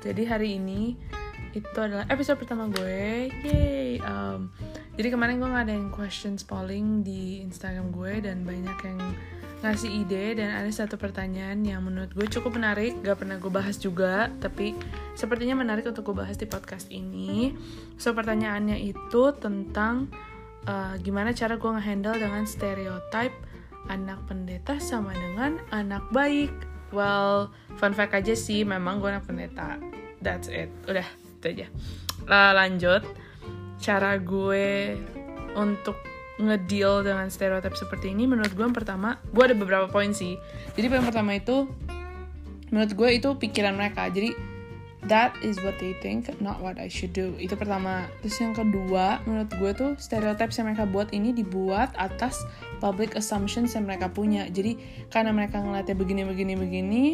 Jadi hari ini itu adalah episode pertama gue. Yay. Um, jadi kemarin gue ngadain questions polling di Instagram gue dan banyak yang ngasih ide dan ada satu pertanyaan yang menurut gue cukup menarik, gak pernah gue bahas juga, tapi sepertinya menarik untuk gue bahas di podcast ini. So pertanyaannya itu tentang uh, gimana cara gue ngehandle dengan stereotype anak pendeta sama dengan anak baik. Well, fun fact aja sih, memang gue anak pendeta. That's it. Udah, itu aja. Lanjut. Cara gue untuk ngedeal dengan stereotip seperti ini menurut gue yang pertama gue ada beberapa poin sih jadi poin pertama itu menurut gue itu pikiran mereka jadi that is what they think not what I should do. Itu pertama. Terus yang kedua menurut gue tuh stereotip yang mereka buat ini dibuat atas public assumptions yang mereka punya. Jadi karena mereka ngeliatnya begini begini begini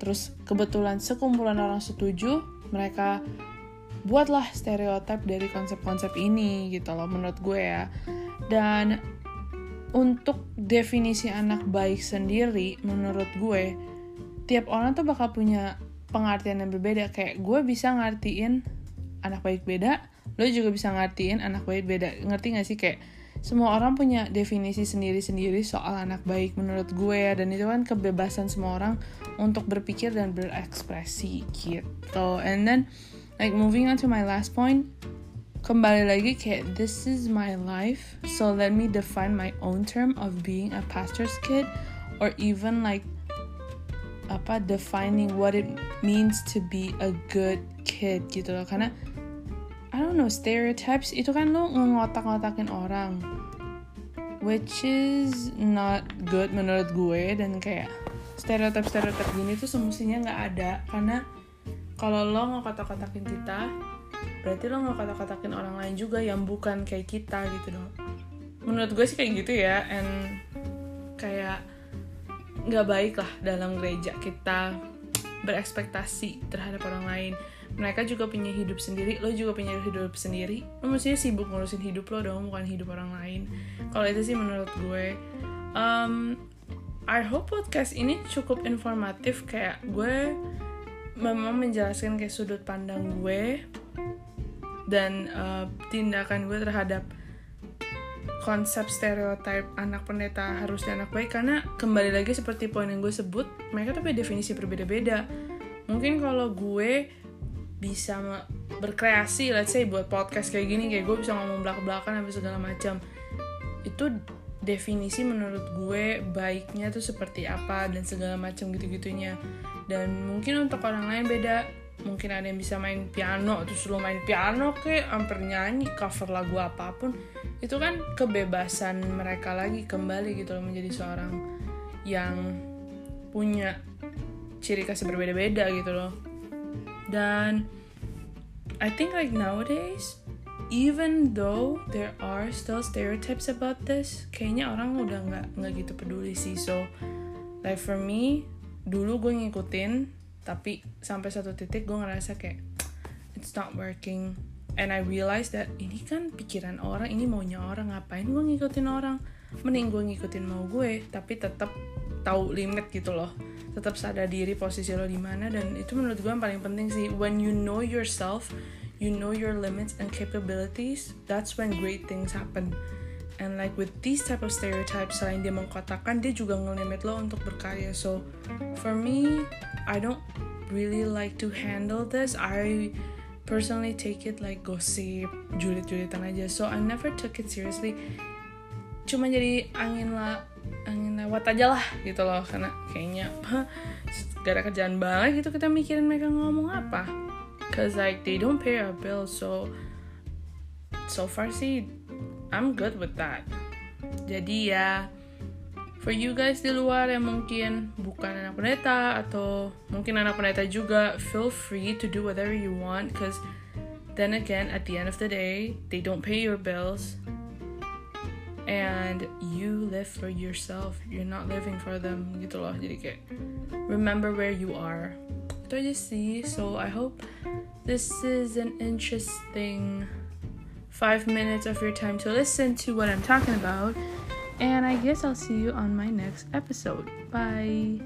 terus kebetulan sekumpulan orang setuju mereka buatlah stereotip dari konsep-konsep ini gitu loh menurut gue ya. Dan untuk definisi anak baik sendiri menurut gue tiap orang tuh bakal punya pengertian yang berbeda. Kayak gue bisa ngertiin anak baik beda lo juga bisa ngertiin anak baik beda. Ngerti gak sih? Kayak semua orang punya definisi sendiri-sendiri soal anak baik menurut gue ya. Dan itu kan kebebasan semua orang untuk berpikir dan berekspresi gitu. And then like moving on to my last point kembali lagi kayak this is my life so let me define my own term of being a pastor's kid or even like apa defining what it means to be a good kid gitu loh. Karena I don't know stereotypes itu kan lo ngotak-ngotakin orang. Which is not good menurut gue. Dan kayak stereotip stereotip gini tuh semestinya nggak ada. Karena kalau lo ngotak-ngotakin kita berarti lo ngotak-ngotakin orang lain juga yang bukan kayak kita gitu dong. Menurut gue sih kayak gitu ya. And kayak nggak baik lah dalam gereja kita berekspektasi terhadap orang lain. Mereka juga punya hidup sendiri lo juga punya hidup sendiri. Lo mestinya sibuk ngurusin hidup lo dong bukan hidup orang lain. Kalau itu sih menurut gue um, I hope podcast ini cukup informatif. Kayak gue memang menjelaskan kayak sudut pandang gue dan uh, tindakan gue terhadap konsep stereotip anak pendeta harus anak baik karena kembali lagi seperti poin yang gue sebut mereka punya definisi berbeda-beda. Mungkin kalau gue bisa berkreasi let's say buat podcast kayak gini kayak gue bisa ngomong belak-belakan apa segala macam itu definisi menurut gue baiknya tuh seperti apa dan segala macam gitu-gitunya. Dan mungkin untuk orang lain beda mungkin ada yang bisa main piano terus lo main piano kayak hampir nyanyi cover lagu apa pun. Itu kan kebebasan mereka lagi kembali gitu loh menjadi seorang yang punya ciri khas berbeda-beda gitu loh. Dan I think like nowadays even though there are still stereotypes about this kayaknya orang udah nggak nggak gitu peduli sih. So like for me dulu gue ngikutin tapi sampai satu titik gue ngerasa kayak it's not working. And I realize that ini kan pikiran orang ini maunya orang ngapain gue ngikutin orang? Mending gue ngikutin mau gue tapi tetap tahu limit gitu loh. Tetap sadar diri posisi lo di mana dan itu menurut gue yang paling penting sih. When you know yourself you know your limits and capabilities that's when great things happen and like with these type of stereotypes selain dia mengkotakkan dia juga ngelimit lo untuk berkarya. So for me I don't really like to handle this. I personally take it like gosip julit-julitan aja. So I never took it seriously. Cuma jadi angin lah angin lewat aja lah gitu loh. Karena kayaknya gak ada kerjaan banget gitu kita mikirin mereka ngomong apa. Cause like they don't pay our bills. So so far sih I'm good with that. Jadi ya for you guys di luar yang mungkin bukan anak pendeta atau mungkin anak pendeta juga feel free to do whatever you want cause then again at the end of the day they don't pay your bills. And you live for yourself. You're not living for them gitu loh. Jadi kayak remember where you are. Itu aja sih. So I hope this is an interesting five minutes of your time to listen to what I'm talking about. And I guess I'll see you on my next episode. Bye